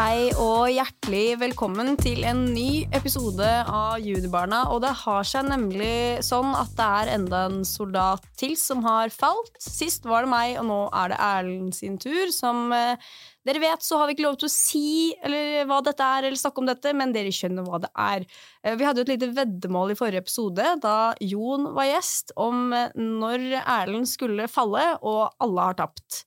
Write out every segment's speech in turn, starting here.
hei og hjertelig velkommen til en ny episode av Junibarna. Og det har seg nemlig sånn at det er enda en soldat til som har falt. Sist var det meg, og nå er det Erlend sin tur. Som eh, dere vet, så har vi ikke lov til å si eller, hva dette er, eller snakke om dette, men dere skjønner hva det er. Eh, vi hadde jo et lite veddemål i forrige episode, da Jon var gjest, om eh, når Erlend skulle falle, og alle har tapt.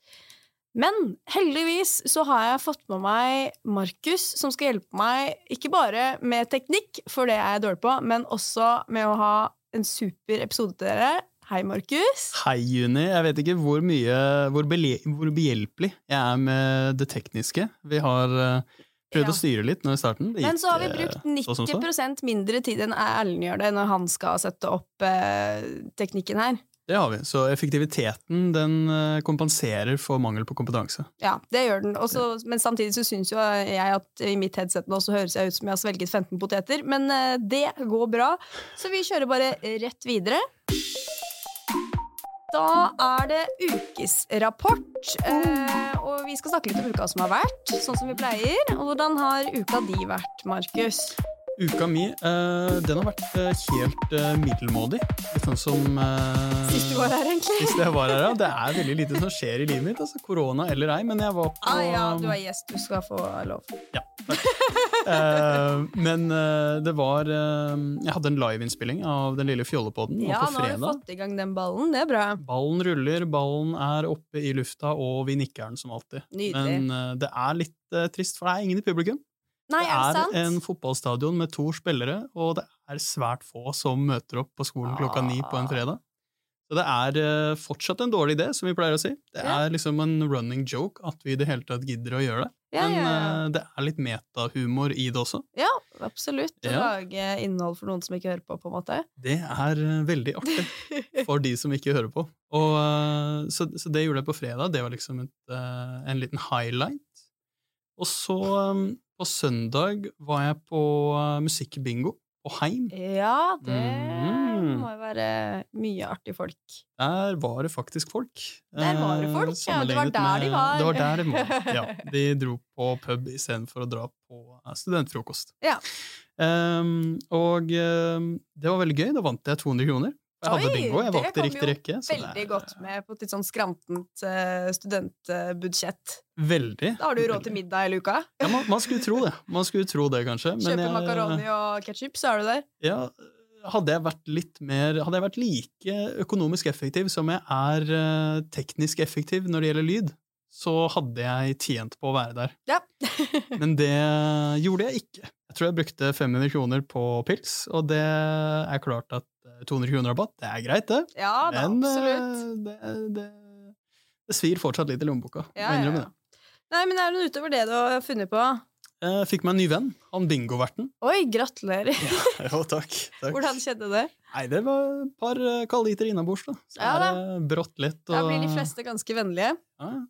Men heldigvis så har jeg fått med meg Markus, som skal hjelpe meg ikke bare med teknikk, for det er jeg dårlig på, men også med å ha en super episode til dere. Hei, Markus. Hei, Juni. Jeg vet ikke hvor mye hvor, hvor, behjelpelig jeg er med det tekniske. Vi har uh, prøvd ja. å styre litt nå i starten. Men så har vi brukt 90 så så. mindre tid enn Erlend gjør det når han skal sette opp uh, teknikken her. Det har vi. Så effektiviteten den eh, kompenserer for mangel på kompetanse. Ja, det gjør den. Også, men samtidig så syns jo jeg at i mitt headset nå så høres jeg ut som jeg har svelget 15 poteter. Men eh, det går bra, så vi kjører bare rett videre. Da er det ukesrapport, eh, og vi skal snakke litt om uka som har vært, sånn som vi pleier. Og hvordan har uka di vært, Markus? Uka mi uh, den har vært uh, helt uh, middelmådig. Litt sånn som Sist du var her, egentlig. Sist jeg var her, ja. Det er veldig lite som skjer i livet mitt. altså Korona eller ei, men jeg var på Ah ja, du er gjest. Du skal få lov. Ja, men det var Jeg hadde en liveinnspilling av Den lille fjollepodden. Ja, på fredag nå har vi fått i gang den ballen. Det er bra. Ballen ruller, ballen er oppe i lufta, og vi nikker den som alltid. Nydelig. Men det er litt trist, for det er ingen i publikum. Nei, det er, er en fotballstadion med to spillere, og det er svært få som møter opp på skolen klokka ni på en Ah. fredag. Så det er uh, fortsatt en dårlig idé, som vi pleier å si. Det er liksom en running joke at vi i det hele tatt gidder å gjøre det. Ja, Men ja, ja. uh, det er litt metahumor i det også. Ja, absolutt. Å lage innhold for noen som ikke hører på, på en måte. Det er uh, veldig artig for de som ikke hører på. Og, uh, så, så det gjorde jeg på fredag. Det var liksom et, en liten highlight. Og så um, på søndag var jeg på uh, musikkbingo på Heim. Ja, det mm. må jo være mye artige folk. Der var det faktisk folk. Der var det Eh, folk, ja. Det var der der de var. Det var der de var, ja. De dro på pub istedenfor å dra på eh, studentfrokost. Ja. Um, og um, det var veldig gøy. Da vant jeg 200 kroner. Jeg hadde Oi, bingo, jeg valgte riktig rekke. Det kom jo Veldig er- godt med på et litt sånn skrantent eh, studentbudsjett. Veldig. Da har du råd til middag hele uka. Ja, man, man skulle tro det. Man skulle tro det, kanskje. men Kjøpe makaroni og ketsjup, så er du der. Ja, hadde jeg vært litt mer Hadde jeg vært like økonomisk effektiv som jeg er eh, teknisk effektiv når det gjelder lyd, så hadde jeg tjent på å være der. Ja. Men det gjorde jeg ikke. Jeg tror jeg brukte 500 kroner på pils, og det er klart at 200 kroner rabatt, det er greit, det. ja da, Men eh, absolutt. det, det, det svir fortsatt litt i lommeboka. Ja, ja, ja. det. Nei, men er det noe utover det du har funnet på? Jeg fikk meg en ny venn, han bingoverten. Oi, gratulerer. Jo, takk. takk. Hvordan skjedde det? Nei, det var et par eh, kaldliter innabords, da. Så Ja, er da. det brått lett. Og... Da blir de fleste ganske vennlige. Ja, ja.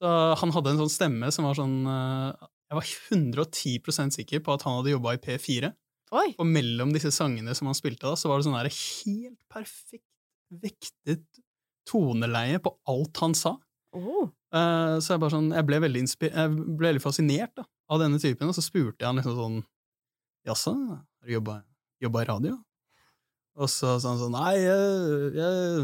Så han hadde en sånn stemme som var sånn eh, Jeg var 110% sikker på at han hadde jobba i P4. Oi. Og mellom disse sangene som han spilte da, så var det sånn der helt perfekt vektet toneleie på alt han sa. Oh. Uh, så jeg sånn Jeg ble veldig, jeg ble veldig fascinert da, av denne typen, og så spurte jeg han liksom sånn Jaså, har du jobba, i radio? Og så sa han sånn Nei, jeg, jeg,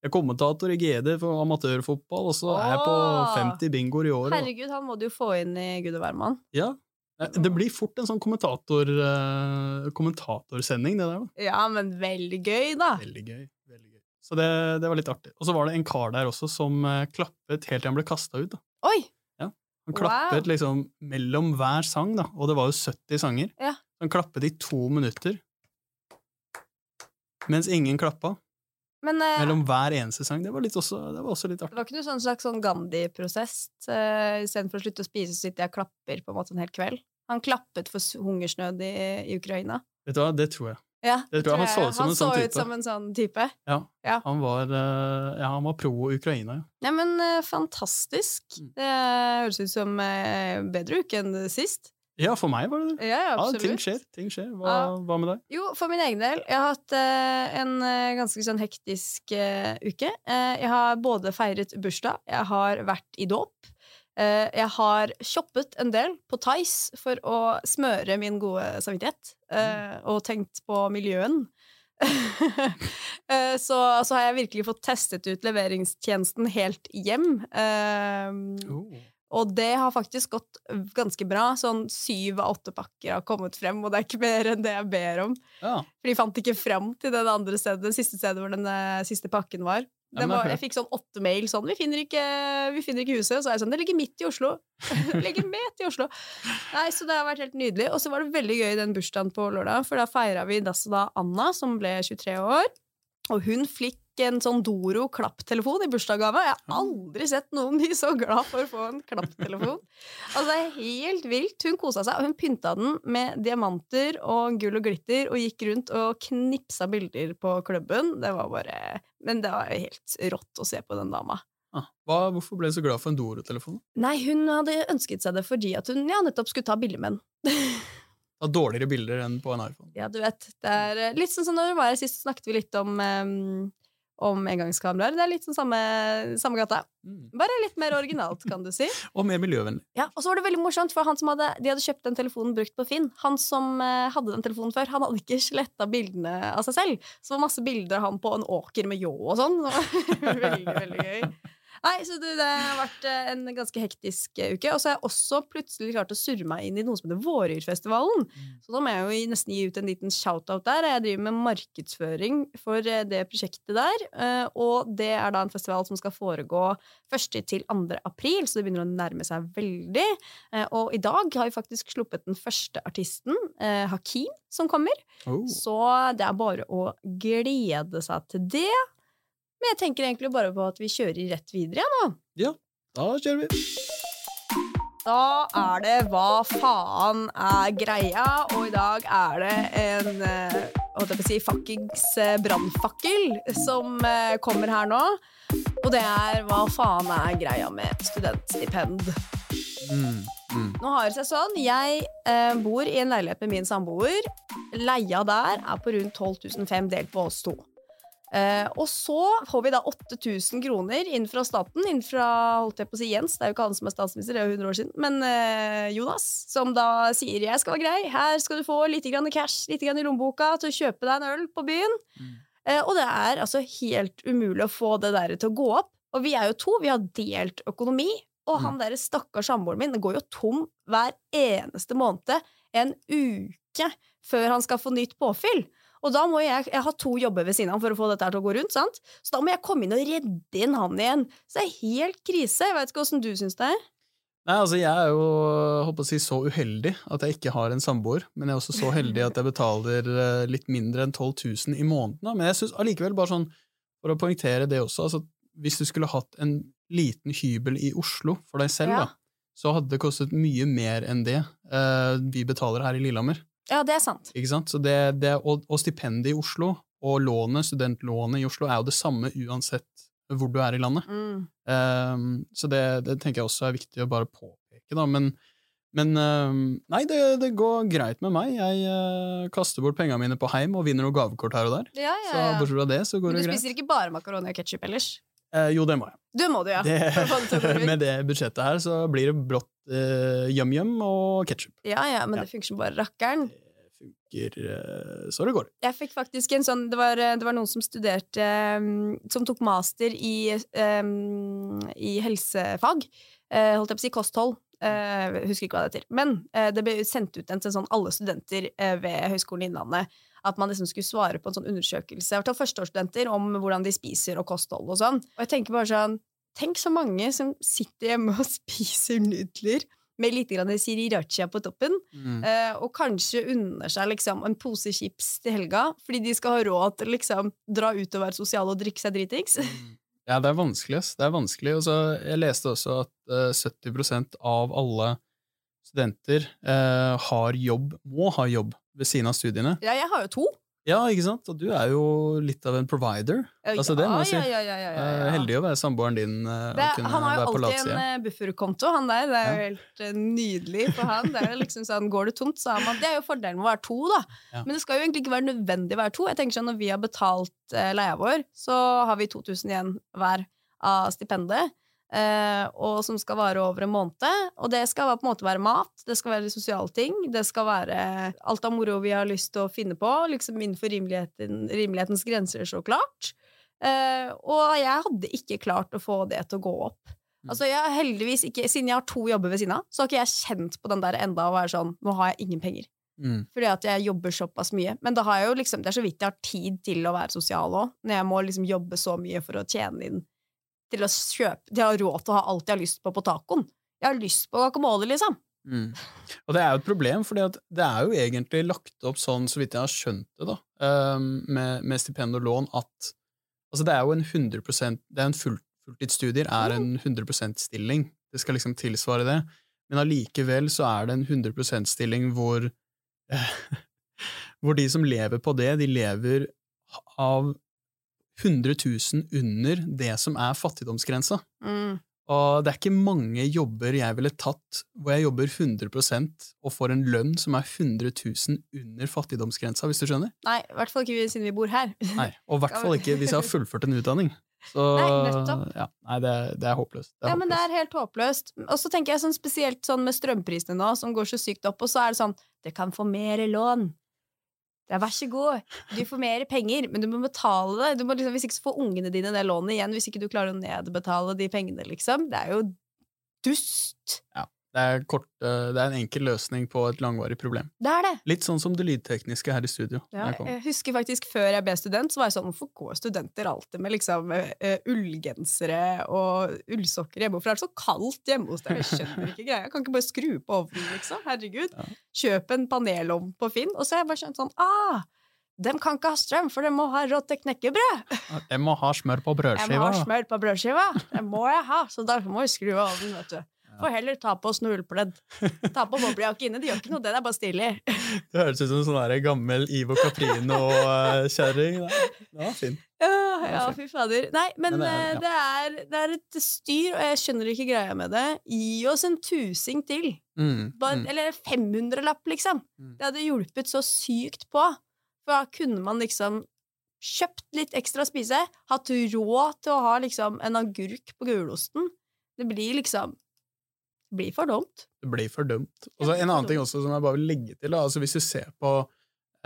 jeg er kommentator i GD for amatørfotball, og så er jeg på 50 bingoer i året. Herregud, han må du jo få inn i Gud og hvermann. Ja. Det blir fort en sånn kommentator, eh, kommentatorsending, det der. da. Ja, men veldig gøy, da. Veldig gøy. veldig gøy. Så det, det var litt artig. Og så var det en kar der også som eh, klappet helt til han ble kasta ut. da. Oi! Ja, Han klappet liksom mellom hver sang, da, og det var jo 70 sanger. Ja. Han klappet i to minutter, mens ingen klappa. Men uh, Mellom hver eneste sang. Det var, også, det var også litt det var ikke noe sånn slags sånn Gandhi-prosess? Uh, Istedenfor å slutte å spise, så sitter jeg og klapper på en måte en hel kveld. Han klappet for hungersnød i, i Ukraina. Vet du hva, det tror jeg. Ja, Det tror jeg. Han så ut som han en sånn så ut som en sånn type. Ja. Ja. Han var, uh, ja, han var pro Ukraina, ja. Nei, men eh, fantastisk. Mm. Det høres ut som eh, bedre uke enn sist. Ja, for meg var det det. Ja, ja, Ja, absolutt. ting skjer. ting skjer. Hva, Ja. hva med deg? Jo, for min egen del. Jeg har hatt uh, en eh, ganske sånn hektisk uh, uke. Jeg har både feiret bursdag, jeg har vært i dåp, jeg har shoppet en del på Tice for å smøre min gode samvittighet, mm. og tenkt på miljøen. Så, så har jeg virkelig fått testet ut leveringstjenesten helt hjem. Uh, Oh. Og det har faktisk gått ganske bra. Sånn syv av åtte pakker har kommet frem, og det er ikke mer enn det jeg ber om. Ja. For de fant ikke frem til det andre stedet, det siste stedet hvor den siste pakken var. Det var jeg fikk sånn åtte mail sånn vi finner, ikke, 'Vi finner ikke huset.' Så er jeg sånn 'Det ligger midt i Oslo'. det ligger midt i Oslo. Nei, Så det har vært helt nydelig. Og så var det veldig gøy den bursdagen på lørdag, for da feira vi da Anna, som ble 23 år. Og hun fikk en sånn Doro klapptelefon i bursdagsgave. Jeg har aldri sett noen bli så glad for å få en klapptelefon. Altså, det er helt vilt. Hun kosa seg, og hun pynta den med diamanter og gull og glitter og gikk rundt og knipsa bilder på klubben. Det var bare Men det var helt rått å se på den dama. Ah. Hva, hvorfor ble hun så glad for en Doro-telefon? Nei, hun hadde ønsket seg det fordi at hun ja, nettopp skulle ta bilder med den. av dårligere bilder enn på en iPhone. Ja, du vet. Det er eh, litt sånn som når vi var her sist, snakket vi litt om, um, om engangskameraer. Det er litt sånn samme, samme gata. Mm. Bare litt mer originalt, kan du si. Og mer miljøvennlig. Ja, Og så var det veldig morsomt, for han som hadde, de hadde kjøpt den telefonen brukt på Finn. Han som eh, hadde den telefonen før, han hadde ikke sletta bildene av seg selv. Så det var masse bilder av han på en åker med ljå og sånn. Veldig, veldig gøy. Nei, så det, Det har vært eh, en ganske hektisk eh, uke. Og så har jeg også plutselig klart å surre meg inn i noe som heter Våryrfestivalen. Så da må jeg jo nesten gi ut en liten shout-out der. Jeg driver med markedsføring for eh, det prosjektet der. Og det er da en festival som skal foregå 1. til 2. april, så det begynner å nærme seg veldig. Og i dag har vi faktisk sluppet den første artisten, Hakeem, som kommer. Oh. Så det er bare å glede seg til det. Men jeg tenker egentlig bare på at vi kjører rett videre, ja, nå. Ja, da kjører vi. Da er det Hva faen er greia? Og i dag er det en eh, holdt jeg på å si, fuckings eh, brannfakkel som eh, kommer her nå. Og det er Hva faen er greia med studentstipend? Mm. Mm. Nå har det seg sånn, jeg eh, bor i en leilighet med min samboer. Leia der er på rundt 12 500 delt på oss to. Eh, og så får vi da 8000 kroner inn fra staten, inn fra holdt jeg på å si Jens, det er jo ikke han som er statsminister, det er jo 100 år siden, men uh, Jonas, som da sier 'jeg skal være grei, her skal du få litt grann cash, litt grann i lommeboka til å kjøpe deg en øl på byen'. Mm. Uh, og det er altså helt umulig å få det der til å gå opp. Og vi er jo to, vi har delt økonomi. Og han derre stakkars samboeren min går jo tom hver eneste måned en uke før han skal få nytt påfyll. Og da må jeg, jeg har to jobber ved siden av for å få dette her til å gå rundt, sant? Så da må jeg komme inn og redde inn han igjen. Så det er helt krise. Jeg vet ikke åssen du syns det er. Nei, altså Jeg er jo håper å si, så uheldig at jeg ikke har en samboer, men jeg er også så heldig at jeg betaler eh, litt mindre enn 12 000 i måneden. Men jeg synes allikevel, bare sånn, for å poengtere det også, altså hvis du skulle hatt en liten hybel i Oslo for deg selv, Ja. da, så hadde det kostet mye mer enn det uh, vi betaler her i Lillehammer. Ja, det er sant. Ikke sant? Så det, det, og, og stipendet i Oslo og lånet, studentlånet i Oslo er jo det samme uansett hvor du er i landet. Mm. Um, så det, det tenker jeg også er viktig å bare påpeke, da. Men, men um, nei, det, det går greit med meg. Jeg uh, kaster bort pengene mine på heim og vinner noen gavekort her og der. Ja, Så ja, Så bortsett fra det, så går Men du det greit. spiser ikke bare makaroni og ketsjup ellers? Eh, jo, det må jeg. Du må du, ja. Det, det med det budsjettet her så blir det brått uh, yum-yum og ketsjup. Ja, ja, men Ja. det funker som bare rakkeren. Det funker eh, så det går. Jeg fikk faktisk en sånn Det var, det var noen som studerte um, Som tok master i, um, i helsefag. eh, holdt jeg på å si kosthold. Uh, husker ikke hva det heter. Men eh, det ble sendt ut en til sånn alle studenter eh, ved Høgskolen i Innlandet. At man liksom skulle svare på en sånn undersøkelse i hvert fall førsteårsstudenter om hvordan de spiser og kosthold og sånn. Og jeg tenker bare sånn Tenk så mange som sitter hjemme og spiser nudler med litt grann sriracha på toppen. Mm. Eh, og kanskje unner seg liksom en pose chips til helga, fordi de skal ha råd til liksom dra ut og være sosiale og drikke seg dritings. Ja, det er vanskelig. ass. Det er vanskelig. Og så, jeg leste også at uh, 70% av alle studenter uh, har jobb, må ha jobb ved siden av studiene. Ja, jeg har jo to. Ja, ikke sant? Og du er jo litt av en provider. Altså, det må jeg si. Ja, ja, ja, Eh, heldig å være samboeren din eh, Det, han har jo alltid en eh, bufferkonto, han der. Det er jo helt nydelig for han. Det er jo liksom sånn, Går det tomt, så har man Det er jo fordelen med å være to, da. Men det skal jo egentlig ikke være nødvendig å være to. Jeg tenker sånn, Når vi har betalt leia vår, så har vi 2000 igjen hver av stipendet. Eh, og som skal vare over en måned. Og det skal på en måte være mat, det skal være sosiale ting, det skal være alt av moro vi har lyst til å finne på, liksom innenfor rimeligheten, rimelighetens grenser, så klart. Eh, og jeg hadde ikke klart å få det til å gå opp. Mm. Altså jeg heldigvis ikke, Siden jeg har to jobber ved siden av, så har ikke jeg kjent på den der enda å være sånn Nå har jeg ingen penger. Mm. Fordi at jeg jobber såpass mye. Men da har jeg jo liksom, det er så vidt jeg har tid til å være sosial òg. Når jeg må liksom jobbe så mye for å tjene inn til å kjøpe De har råd til å ha alt de har lyst på på tacoen. Jeg har lyst på guacamole, liksom. Mm. Og det er jo et problem, for det er jo egentlig lagt opp sånn, så vidt jeg har skjønt det, da, ehm, med, med stipend og lån, at Altså, det er jo en 100% Det er en full, fulltidsstudier er en 100 %-stilling. Det skal liksom tilsvare det. Men allikevel så er det en 100 %-stilling hvor Hvor de som lever på det, de lever av 100 000 under det som er fattigdomsgrensa. Mm. Og det er ikke mange jobber jeg ville tatt hvor jeg jobber 100% og får en lønn som er 100 000 under fattigdomsgrensa, hvis du skjønner? Nei, i hvert fall ikke siden vi bor her. Nei, Og i hvert fall ikke hvis jeg har fullført en utdanning. Så Nei, ja, nei, det, det er håpløst. Det er ja, men det er helt håpløst. Og så tenker jeg sånn spesielt sånn med strømprisene nå, som går så sykt opp, og så er det sånn Det kan få mer lån. Det er vær så god, du får mer penger, men du må betale det. Du må liksom, hvis ikke så får ungene dine det lånet igjen, hvis ikke du klarer å nedbetale de pengene, liksom. Det er jo dust. Det er, kort, det er en enkel løsning på et langvarig problem. Det er det. Litt sånn som det lydtekniske her i studio. Ja, jeg jeg husker faktisk Før jeg ble student, så var jeg sånn Hvorfor går studenter alltid med liksom uh, ullgensere og ullsokker hjemme? Hvorfor er det så kaldt hjemme hos deg? Jeg skjønner ikke greia. Jeg kan ikke bare skru på ovnen, liksom. Herregud. Ja. Kjøp en panelovn på Finn. Og så har jeg bare skjønt sånn Ah! De kan ikke ha strøm, for de må ha rått til knekkebrød! De må ha smør på brødskiva. Jeg må ha smør på brødskiva! Det må jeg ha, så derfor må jeg skru av ovnen, vet du. Får heller ta på oss noe ullpledd. Ta på boblejakke inne. Det gjør ikke noe, det er bare stilig. Det høres ut som en sånn gammel Ivo Caprino-kjerring. Det var fin. Ja, ja, fy fader. Nei, men, Men det er- eh, det, er, det er et styr, og jeg skjønner ikke greia med det. Gi oss en tusing til. Mm, Bare, mm. Eller 500-lapp, liksom. Mm. Det hadde hjulpet så sykt på. For da kunne man liksom kjøpt litt ekstra å spise, hatt råd til å ha liksom en agurk på gulosten. Det blir liksom blir for dumt. Det blir for dumt. Og så En annen ting også som jeg bare vil legge til, da, altså hvis du ser på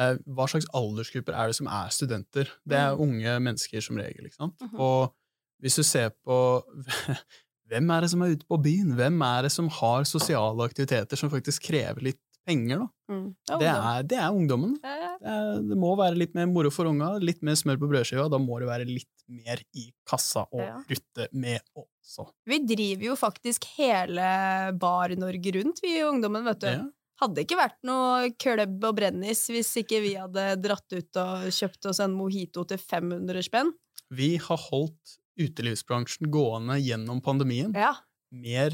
eh, hva slags aldersgrupper er det som er studenter? Det er Mm. unge mennesker som regel. ikke sant? Mhm. Og hvis du ser på hvem er det som er ute på byen, hvem er det som har sosiale aktiviteter som faktisk krever litt penger, da? Mm. Det er, det er ungdommen. Ja, ja. Det, er, det må være litt mer moro for unga, litt mer smør på brødskiva. Da må det være litt mer i kassa å Ja. rutte med også. Vi driver jo faktisk hele Bar-Norge rundt, vi ungdommen, vet du. Ja. Hadde ikke vært noe kløbb og brennis hvis ikke vi hadde dratt ut og kjøpt oss en mojito til 500 spenn. Vi har holdt utelivsbransjen gående gjennom pandemien Ja. mer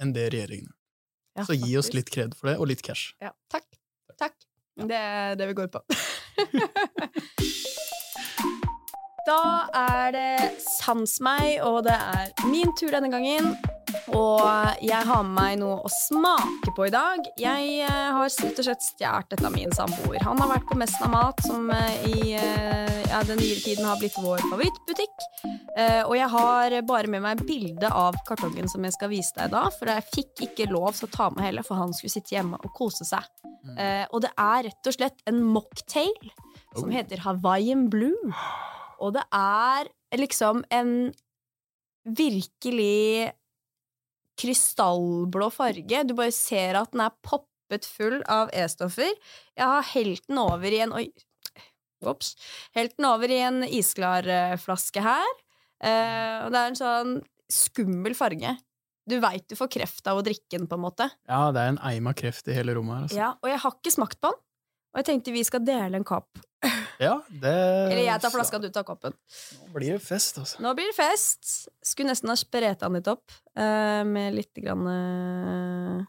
enn det regjeringen. Ja Så gi oss litt kred for det, og litt cash. Ja, takk. Takk. Det er det vi går på. da er det sans meg, og det er min tur denne gangen. Og jeg har med meg noe å smake på i dag. Jeg eh, har rett og slett stjålet dette av min samboer. Han har vært på Messen av mat, som eh, i eh, ja, den nyere tiden har blitt vår favorittbutikk. Og jeg har bare med meg bilde av kartongen som jeg skal vise deg da, for jeg fikk ikke lov til å ta med heller, for han skulle sitte hjemme og kose seg. Mm. og det er rett og slett en mocktail som Oh. heter Hawaiian Blue. Og det er liksom en virkelig krystallblå farge. Du bare ser at den er poppet full av E-stoffer. Jeg har helt den over i en Oi. Ops. Helt den over i en isklar eh, flaske her. Eh, og det er en sånn skummel farge. Du veit du får kreft av å drikke den, på en måte. Ja, det er en eim av kreft i hele rommet her. Altså. Ja, og jeg har ikke smakt på den. Og jeg tenkte vi skal dele en kopp. Ja, det Eller jeg tar flaska, du tar koppen. Nå blir det fest, altså. Nå blir det fest. Skulle nesten ha spreta den litt opp uh, med litt grann uh...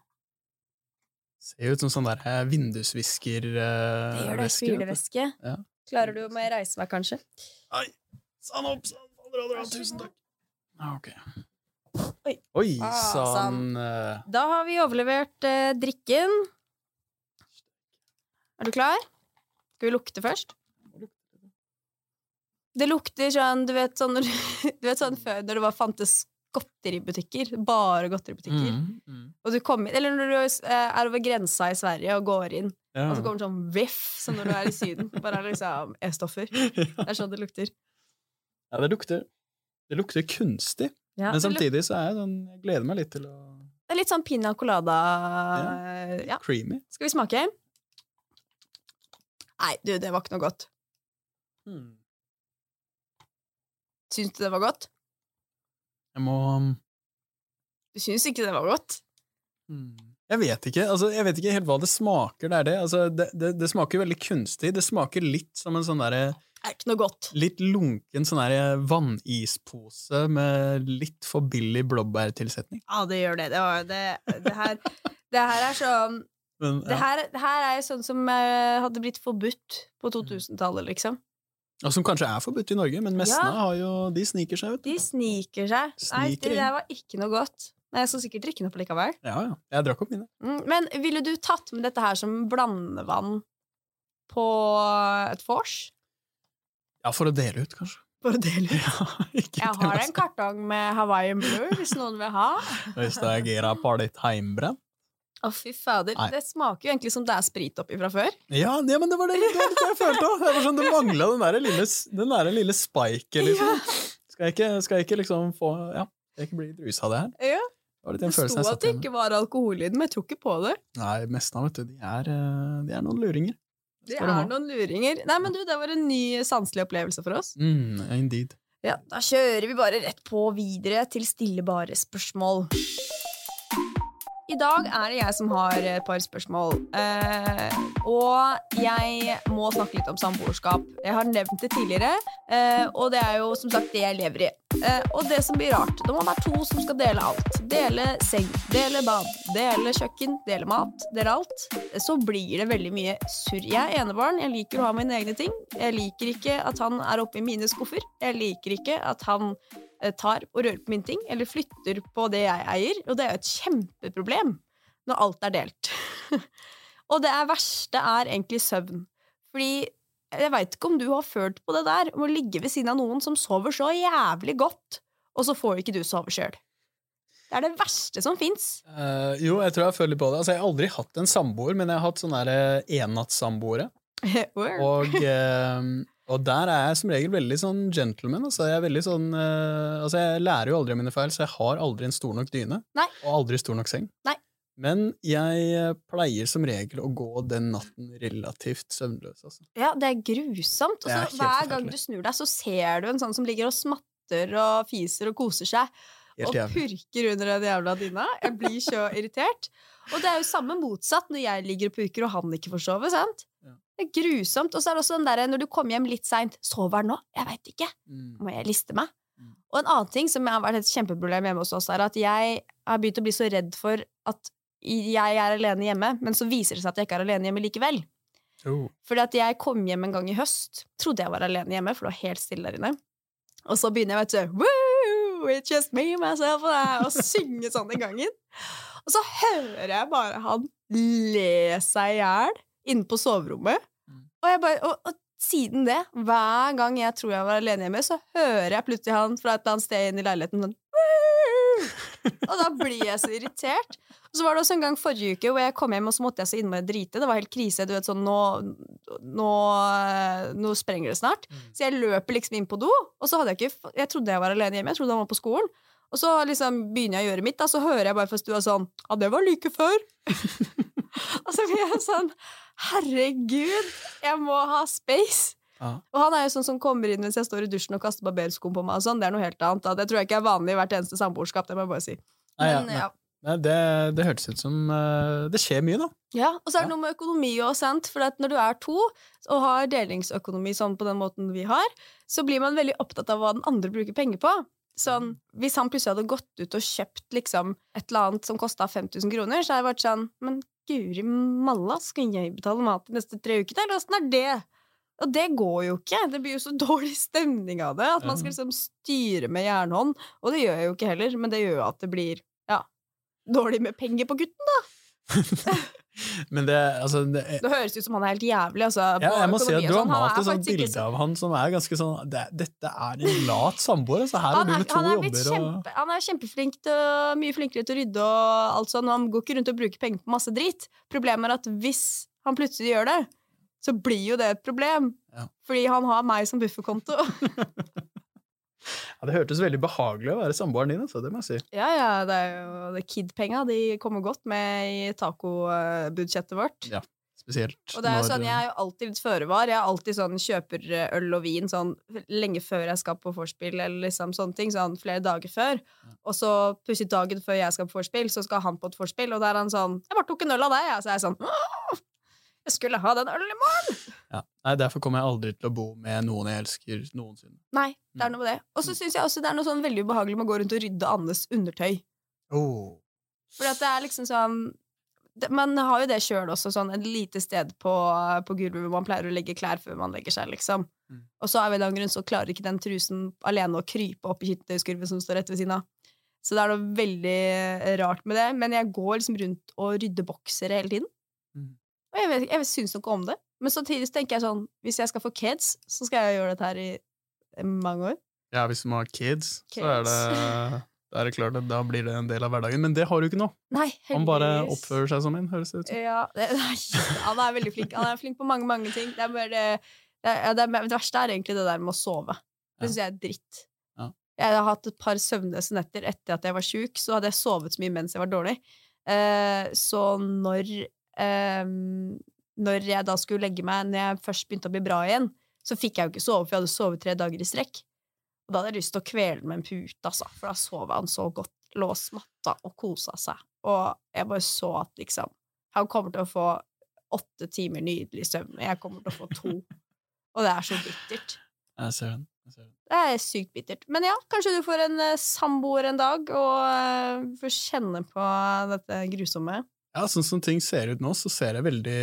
Ser ut som sånn der eh, gjør det. vindusviskervæske. Spylevæske. Ja. Klarer du å reise meg, kanskje? Nei. Sann opp, sann av dra, tusen takk. Ja, ok. Oi. Oi Ah, sann. eh, Da har vi overlevert eh, drikken. Er du klar? Skal vi lukte først? Det lukter sånn, du vet sånn, du, vet sånn før når det var fantes godteributikker. Bare godteributikker. Mm, mm. Og du kommer, eller når du eh, er over grensa i Sverige og går inn, Ja. og så kommer det sånn viff, som når du er i Syden. Bare liksom E-stoffer. Det er sånn det lukter. ja, det lukter Det lukter kunstig, Ja, men samtidig så er jeg sånn Jeg gleder meg litt til å Det er litt sånn pina colada ja. Creamy. Skal vi smake? Nei, du, det var ikke noe godt. Mm. Syns du det var godt? Jeg må Du syns ikke det var godt? Hmm. Jeg vet ikke altså, jeg vet ikke helt hva det smaker. Det, er det. Altså, det, det, smaker veldig kunstig. Det smaker litt som en sånn derre er. Litt lunken sånn der vannispose med litt for billig blåbærtilsetning. Ja, det gjør det. Det, det, det, her, det her er sånn Men, Det ja. her, det her er sånn som eh, hadde blitt forbudt på 2000-tallet, liksom. Og som kanskje er forbudt i Norge, men messene Ja. har jo, de sniker seg, du. De sniker seg. Nei, det der var ikke noe godt. Men jeg skal sikkert drikke den opp likevel. Ja, ja. Jeg drakk opp mine. Mm, men ville du tatt med dette her som blandevann på et vors? Ja, for å dele ut, kanskje. For å dele ut? Ja, ikke Jeg har en kartong med Hawaiian Blue, hvis noen vil ha. Hvis det er gira på litt heimbrent. Å, fy fader. Nei. Det smaker jo egentlig som det er sprit oppi fra før. Ja, ja, men det var det, det, var det jeg følte òg. Det var sånn, det mangla den der lille, den der lille spiken, liksom. Skal jeg ikke, skal jeg ikke liksom få Ja, skal jeg ikke bli drusa av det her? Ja. Det Det sto at det ikke var alkohol i den, men jeg tror ikke på det. Nei, mestene, vet du, de er, eh, de er noen luringer. Det er noen luringer. Nei, men du, det var en ny sanselig opplevelse for oss. Mm, indeed. Ja, Da kjører vi bare rett på videre til stillebare spørsmål. I dag er det jeg som har et par spørsmål. Eh, og jeg må snakke litt om samboerskap. Jeg har nevnt det tidligere, eh, og det er jo som sagt det jeg lever i. Eh, og det som blir rart, det må være to som skal dele alt. Dele seng, dele bad, dele kjøkken, dele mat, dele alt. Så blir det veldig mye surr. Jeg er enebarn, jeg liker å ha mine egne ting. Jeg liker ikke at han er oppi mine skuffer. Jeg liker ikke at han tar og rører på min ting, eller flytter på det jeg eier. Og det er jo et kjempeproblem når alt er delt. og det er verste er egentlig søvn. Fordi jeg veit ikke om du har følt på det der, om å ligge ved siden av noen som sover så jævlig godt, og så får ikke du sove sjøl. Det er det verste som fins. Uh, jo, jeg tror jeg føler på det. Altså, jeg har aldri hatt en samboer, men jeg har hatt sånne der ennattssamboere. Og, eh, og der er jeg som regel veldig sånn gentleman. Altså, jeg, sånn, uh, altså, jeg lærer jo aldri av mine feil, så jeg har aldri en stor nok dyne. Nei. Og aldri stor nok seng. Nei. Men jeg eh, pleier som regel å gå den natten relativt søvnløs. Altså. Ja, det er grusomt. Og så helt hver gang du snur deg, så ser du en sånn som ligger og smatter og fiser og koser seg. Og purker under den jævla dyna. Jeg blir så irritert. Og det er jo samme motsatt når jeg ligger og purker og han ikke får sove. sant? Det er grusomt. Og så er det også den der, når du kommer hjem litt seint. Sover han nå? Jeg veit ikke. Mm. Må jeg liste meg? Mm. Og en annen ting som har vært et kjempeproblem hjemme hos oss, er at jeg har begynt å bli så redd for at jeg er alene hjemme, men så viser det seg at jeg ikke er alene hjemme likevel. Oh. Fordi at jeg kom hjem en gang i høst, trodde jeg var alene hjemme, for det var helt stille der inne. Og så begynner jeg vet du, Woo, it's just me, myself and I, og synge sånn i gangen. Og så hører jeg bare han le seg i hjel inne på soverommet. Mm. Og, bare, og, og siden det, hver gang jeg tror jeg var alene hjemme, så hører jeg plutselig han fra et eller annet sted inn i leiligheten sånn Og da blir jeg så irritert. Og så var det også en gang forrige uke hvor jeg kom hjem og så måtte jeg så innmari drite. Det var helt krise. du vet sånn, Nå, nå, nå sprenger det snart. Mm. Så jeg løper liksom inn på do, og så hadde jeg ikke Jeg trodde jeg var alene hjemme. Jeg trodde han var på skolen. Og så liksom begynner jeg å gjøre mitt, da, så hører jeg bare fra stua sånn Ja, det var like før. og så blir jeg sånn Herregud, jeg må ha space. Ah. Og han er jo sånn som kommer inn mens jeg står i dusjen og kaster barberskum på meg. og sånn, Det er noe helt annet. Da. Det tror jeg ikke er vanlig i hvert eneste samboerskap. Det må jeg bare si. Nei, ja, Men, ja. Nei, det, det hørtes ut som uh, Det skjer mye, da. Ja, og så er det Ja. noe med økonomi òg, sant. For at når du er to og har delingsøkonomi sånn på den måten vi har, så blir man veldig opptatt av hva den andre bruker penger på. Sånn, Hvis han plutselig hadde gått ut og kjøpt liksom et eller annet som kosta 5000 kroner, så hadde jeg vært sånn Men guri malla, skal jeg betale mat de neste tre ukene, eller åssen er det? Og det går jo ikke. Det blir jo så dårlig stemning av det. At man skal liksom styre med jernhånd. Og det gjør jeg jo ikke heller, men det gjør jo at det blir ja, dårlig med penger på gutten. Men det, altså det, Det høres ut som han er helt jævlig. Altså, ja, jeg må si at Du har sånn. Malt et sånt bilde ikke av han som er ganske sånn det, Dette er en lat samboer. Altså, her han er, du med to han er blitt Kjempe, og han er kjempeflink til, mye flinkere til å rydde og alt sånn. Han går ikke rundt og bruker penger på masse dritt. Problemet er at hvis han plutselig gjør det, så blir jo det et problem. Ja. Fordi han har meg som bufferkonto. ja, Det hørtes veldig behagelig å være samboeren din, altså, det må jeg si. ja, ja, det er jo Kid-penga. De kommer godt med i tacobudsjettet vårt. Ja, Spesielt Og det er jo sånn, Jeg er jo alltid litt føre var. Jeg er alltid sånn, kjøper eh, øl og vin sånn lenge før jeg skal på vorspiel, eller liksom sånne ting. Sånn flere dager før. Og så plutselig dagen før jeg skal på vorspiel, så skal han på et vorspiel, og da er han sånn 'Jeg bare tok en øl av deg', jeg. Så er jeg sånn «Åh, Jeg skulle ha den ølen i morgen! ja. Nei, Derfor kommer jeg aldri til å bo med noen jeg elsker noensinne. Nei, det er Mm. noe med det. Og så syns jeg også det er noe sånn veldig ubehagelig med å gå rundt og rydde Annes undertøy. Oh. For at det er liksom sånn Man har jo det sjøl også, sånn et lite sted på, på gulvet hvor man pleier å legge klær før man legger seg, liksom. Mm. Og så av en eller annen grunn så klarer ikke den trusen alene å krype opp i skittentøyskurven som står rett ved siden av. Så det er noe veldig rart med det. Men jeg går liksom rundt og rydder boksere hele tiden. Og jeg, vet, jeg syns noe om det. Men samtidig så tenker jeg sånn Hvis jeg skal få kids, så skal jeg gjøre dette her i i mange år. Ja, hvis man har kids, så er det, da er det klart at da blir det en del av hverdagen. Men det har du ikke nå. Nei, Han bare oppfører seg som en, høres det ut som. Ja, det, nei, han er veldig flink. Han er flink på mange, mange ting. Det, er bare, det, er- det, er- det verste er egentlig det der med å sove. Det syns jeg er dritt. Ja. Jeg har hatt et par søvnløse netter etter at jeg var sjuk, så hadde jeg sovet så mye mens jeg var dårlig. Eh, så når eh, Når jeg da skulle legge meg, når jeg først begynte å bli bra igjen, så fikk jeg jo ikke sove, for jeg hadde sovet tre dager i strekk. Og da hadde jeg lyst til å kvele med en pute, altså, for da sov han så godt, låst matta og kosa seg. Og jeg bare så at liksom Han kommer til å få åtte timer nydelig søvn, og jeg kommer til å få to. Og det er så bittert. Jeg ser den. Jeg ser den. Det er sykt bittert. Men ja, kanskje du får en eh, samboer en dag, og eh, får kjenne på dette grusomme. Ja, sånn som ting ser ut nå, så ser det veldig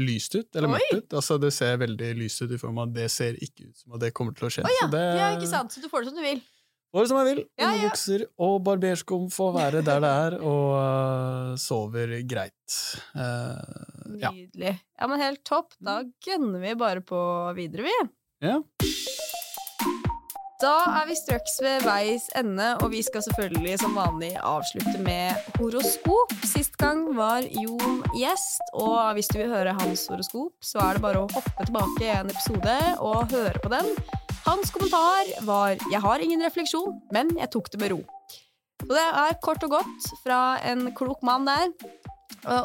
lyst ut, eller mørkt ut. Altså, det ser veldig lyst ut i form av at det ser ikke ut som at det kommer til å skje. Oh, ja, Så det, ja, ikke sant? Så du får det som du vil. Får det som jeg vil. Ja, ja. Underbukser og barberskum får være der det er, og uh, sover greit. Ja. Nydelig. Ja, men helt topp. Da gønner vi bare på videre, vi. ja. Da er vi straks ved veis ende, og vi skal selvfølgelig som vanlig avslutte med horoskop. Sist gang var Jon gjest, og hvis du vil høre hans horoskop, så er det bare å hoppe tilbake i en episode og høre på den. Hans kommentar var 'Jeg har ingen refleksjon, men jeg tok det med ro'. Og det er kort og godt fra en klok mann der.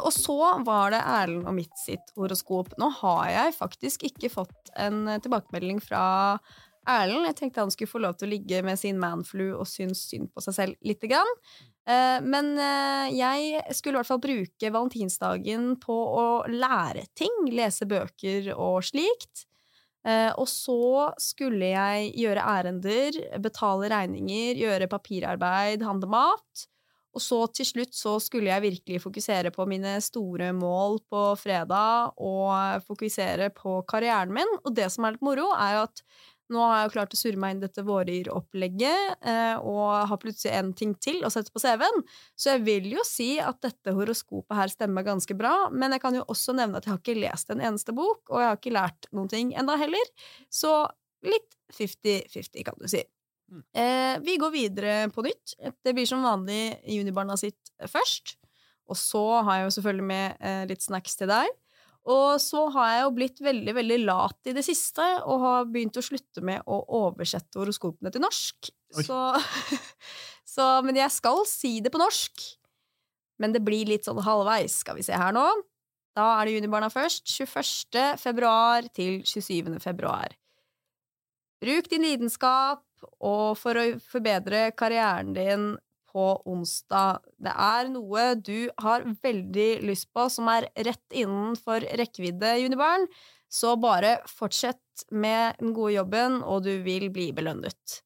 Og så var det Erlend og mitt sitt horoskop. Nå har jeg faktisk ikke fått en tilbakemelding fra Erlend. Jeg tenkte han skulle få lov til å ligge med sin manflu og synes synd på seg selv lite grann. Eh, Men eh, jeg skulle i hvert fall bruke valentinsdagen på å lære ting, lese bøker og slikt. Eh, Og så skulle jeg gjøre ærender, betale regninger, gjøre papirarbeid, handle mat. Og så til slutt så skulle jeg virkelig fokusere på mine store mål på fredag, og fokusere på karrieren min. Og det som er litt moro, er jo at nå har jeg jo klart å surre meg inn dette våryropplegget, eh, og har plutselig en ting til å sette på CV-en. Så jeg vil jo si at dette horoskopet her stemmer ganske bra, men jeg kan jo også nevne at jeg har ikke lest en eneste bok, og jeg har ikke lært noen ting enda heller. Så litt 50-50, kan du si. Mm. Eh, vi går videre på nytt. Det blir som vanlig Junibarna sitt først. Og så har jeg jo selvfølgelig med eh, litt snacks til deg. Og så har jeg jo blitt veldig veldig lat i det siste, og har begynt å slutte med å oversette horoskopene til norsk. Så, så Men jeg skal si det på norsk. Men det blir litt sånn halvveis, skal vi se her nå. Da er det Junibarna først. 21. februar til 27. februar. Bruk din lidenskap og for å forbedre karrieren din på onsdag. Det er noe du har veldig lyst på, som er rett innenfor rekkevidde, Junibarn. Så bare fortsett med den gode jobben, og du vil bli belønnet.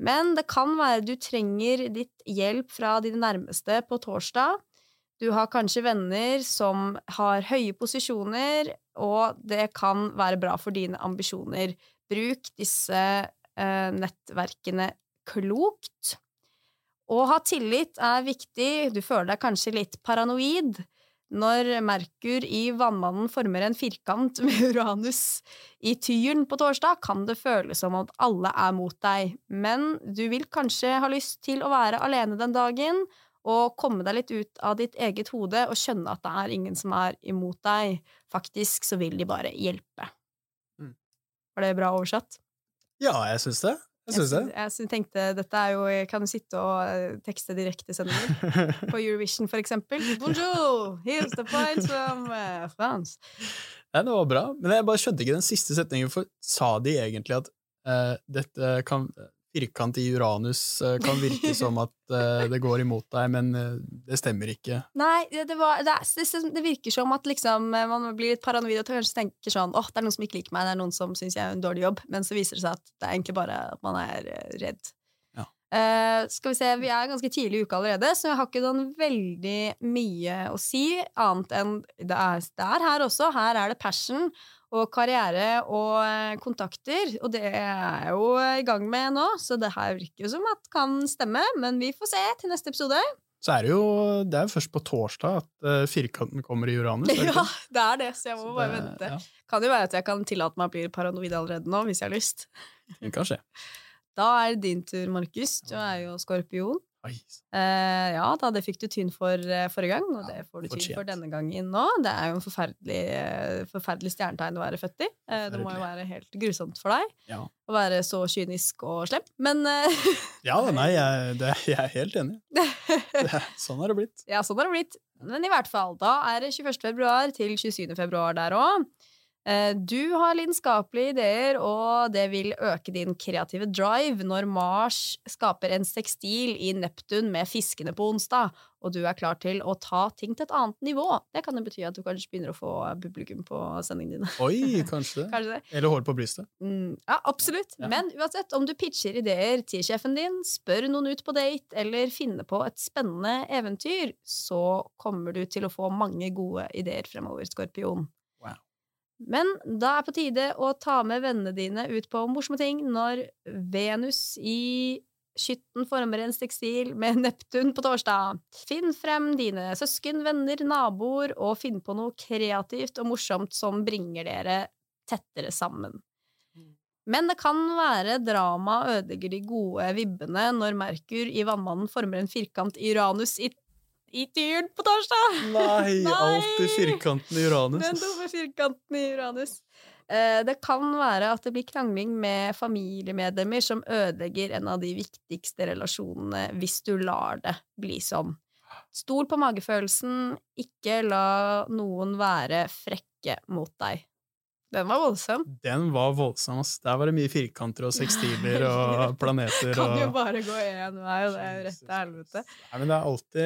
Men det kan være du trenger ditt hjelp fra dine nærmeste på torsdag. Du har kanskje venner som har høye posisjoner, og det kan være bra for dine ambisjoner. Bruk disse eh, nettverkene klokt. Å ha tillit er viktig. Du føler deg kanskje litt paranoid. Når Merkur i Vannmannen former en firkant med Uranus i Tyren på torsdag, kan det føles som at alle er mot deg, men du vil kanskje ha lyst til å være alene den dagen og komme deg litt ut av ditt eget hode og skjønne at det er ingen som er imot deg. Faktisk så vil de bare hjelpe. Mm. Var det bra oversatt? Ja, jeg syns det. Jeg syns det. Jeg, tenkte dette er jo Jeg kan sitte og eh, tekste direktesendinger på Eurovision, for eksempel. Bonjour! Here's the points from eh, France. Ja, det var bra, men jeg bare skjønte ikke den siste setningen, for sa de egentlig at uh, dette kan Firkant i Uranus eh, kan virke som at eh, det går imot deg, men eh, det stemmer ikke. Nei, det, var, det, det, virker som at liksom, man blir litt paranoid og kanskje tenker sånn åh, det er noen som ikke liker meg, det er noen som syns jeg er en dårlig jobb, men så viser det seg at det er egentlig bare at man er redd. Eh, skal vi se, Vi er ganske tidlig i uka allerede, så jeg har ikke sånn veldig mye å si. Annet enn det er, det er her også. Her er det passion og karriere og eh, kontakter. Og det er jeg jo i gang med nå, så det her virker jo som at kan stemme. Men vi får se til neste episode. Så er det jo det er jo først på torsdag at uh, firkanten kommer i Uranus. det Ja, det er det, så jeg må Så bare det- vente. Ja, Kan jo være at jeg kan tillate meg å bli paranoid allerede nå, hvis jeg har lyst. det kan skje. Da er det din tur, Markus. Du er jo skorpion. Eh, ja da, det fikk du tyn for eh, forrige gang, og det får du tyn for denne gangen nå. Det er jo en forferdelig, eh, forferdelig stjernetegn å være født i. Eh, det må jo være helt grusomt for deg Ja. å være så kynisk og slem. Men eh, Ja, nei, jeg, det, jeg er helt enig. Det, sånn har det blitt. ja, sånn har det blitt. Men i hvert fall, da er det 21. februar til 27. februar der òg. Du har lidenskapelige ideer, og det vil øke din kreative drive når Mars skaper en sekstil i Neptun med fiskene på onsdag, og du er klar til å ta ting til et annet nivå. Det kan jo bety at du kanskje begynner å få publikum på sendingene dine. Oi, kanskje det. Kanskje det? Eller hår på brystet. Mm, ja, absolutt. Ja. Men uansett, om du pitcher ideer til sjefen din, spør noen ut på date, eller finner på et spennende eventyr, så kommer du til å få mange gode ideer fremover, Skorpion. Men da er på tide å ta med vennene dine ut på morsomme ting når Venus i Skytten former en tekstil med Neptun på torsdag. Finn frem dine søsken, venner, naboer, og finn på noe kreativt og morsomt som bringer dere tettere sammen. Men det kan være drama ødelegger de gode vibbene når Merkur i Vannmannen former en firkant Uranus i, i jul på torsdag! Nei, Nei! alltid firkanten i Uranus. Den dumme firkanten i Uranus. Eh, Det kan være at det blir krangling med familiemedlemmer som ødelegger en av de viktigste relasjonene hvis du lar det bli sånn. Stol på magefølelsen, ikke la noen være frekke mot deg. Den var voldsom. Den var voldsom, ass. Der var det mye firkanter og sekstiler og planeter Kan jo bare gå én vei, og det er jo rett til helvete. Nei, men det er alltid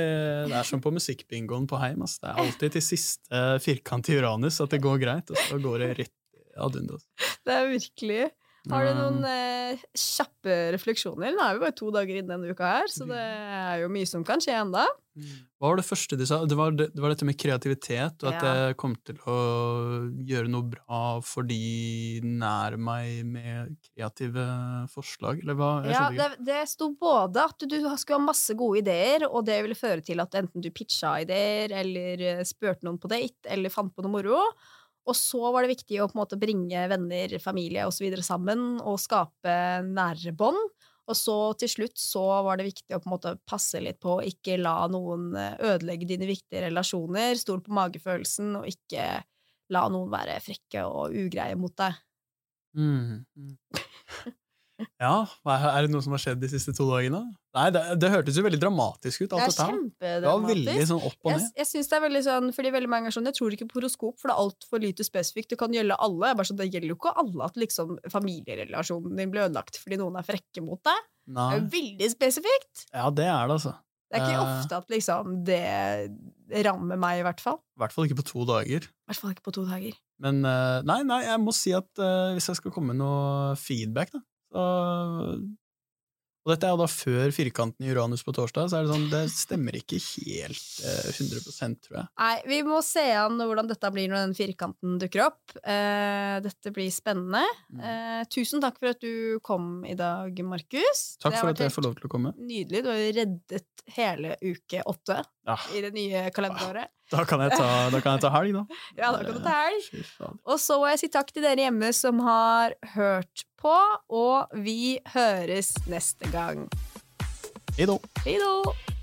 Det er som på musikkbingoen på Heim. Ass. Det er alltid til siste firkant i Uranus at det går greit, og så går det rett ad undas. Det er virkelig Har du noen eh, kjappe refleksjoner? Nå er vi bare to dager inne denne uka her, så det er jo mye som kan skje enda. Hva var det første du sa? Det var, det, det var dette med kreativitet, og at Ja. jeg kom til å gjøre noe bra fordi nær meg med kreative forslag, eller hva? Jeg Ja, det, det sto både at du skulle ha masse gode ideer, og det ville føre til at enten du pitcha ideer, eller eh, spurte noen på date, eller fant på noe moro. Og så var det viktig å på en måte bringe venner, familie osv. sammen, og skape nære bånd. Og så til slutt så var det viktig å på en måte passe litt på å ikke la noen eh, ødelegge dine viktige relasjoner, stol på magefølelsen, og ikke la noen være frekke og ugreie mot deg. Mm. Ja, er det noe som har skjedd de siste to dagene? Nei, det, det hørtes jo veldig dramatisk ut, alt dette her. Det var veldig sånn opp og Jeg, ned. jeg synes det er veldig sånn, fordi veldig mange er sånn, jeg tror ikke på horoskop, for det er altfor lite spesifikt. Det kan gjelde alle. Jeg bare sånn, det gjelder jo ikke alle at liksom, familierelasjonen din blir ødelagt fordi noen er frekke mot deg. Det er jo veldig spesifikt. Ja, det er det, altså. Det er ikke Eh. ofte at liksom, det rammer meg, i hvert fall. I hvert fall ikke på to dager. I hvert fall ikke på to dager. Men eh, nei, nei, jeg må si at eh, hvis jeg skal komme med noe feedback, da så, Og dette er jo da før firkanten i Uranus på torsdag, så er det sånn, det stemmer ikke helt eh, 100 tror jeg. Nei, vi må se an hvordan dette blir når den firkanten dukker opp. Eh, dette blir spennende. Mm. Eh, tusen takk for at du kom i dag, Markus. Takk for at jeg får lov til å komme. Nydelig. Du har jo reddet hele uke åtte Ja, i det nye kalenderåret. Da kan jeg ta, da kan jeg ta helg, da. Ja, da kan du ta helg. Og så må jeg si takk til dere hjemme som har hørt på, og vi høres neste gang. Hei da. Hei då!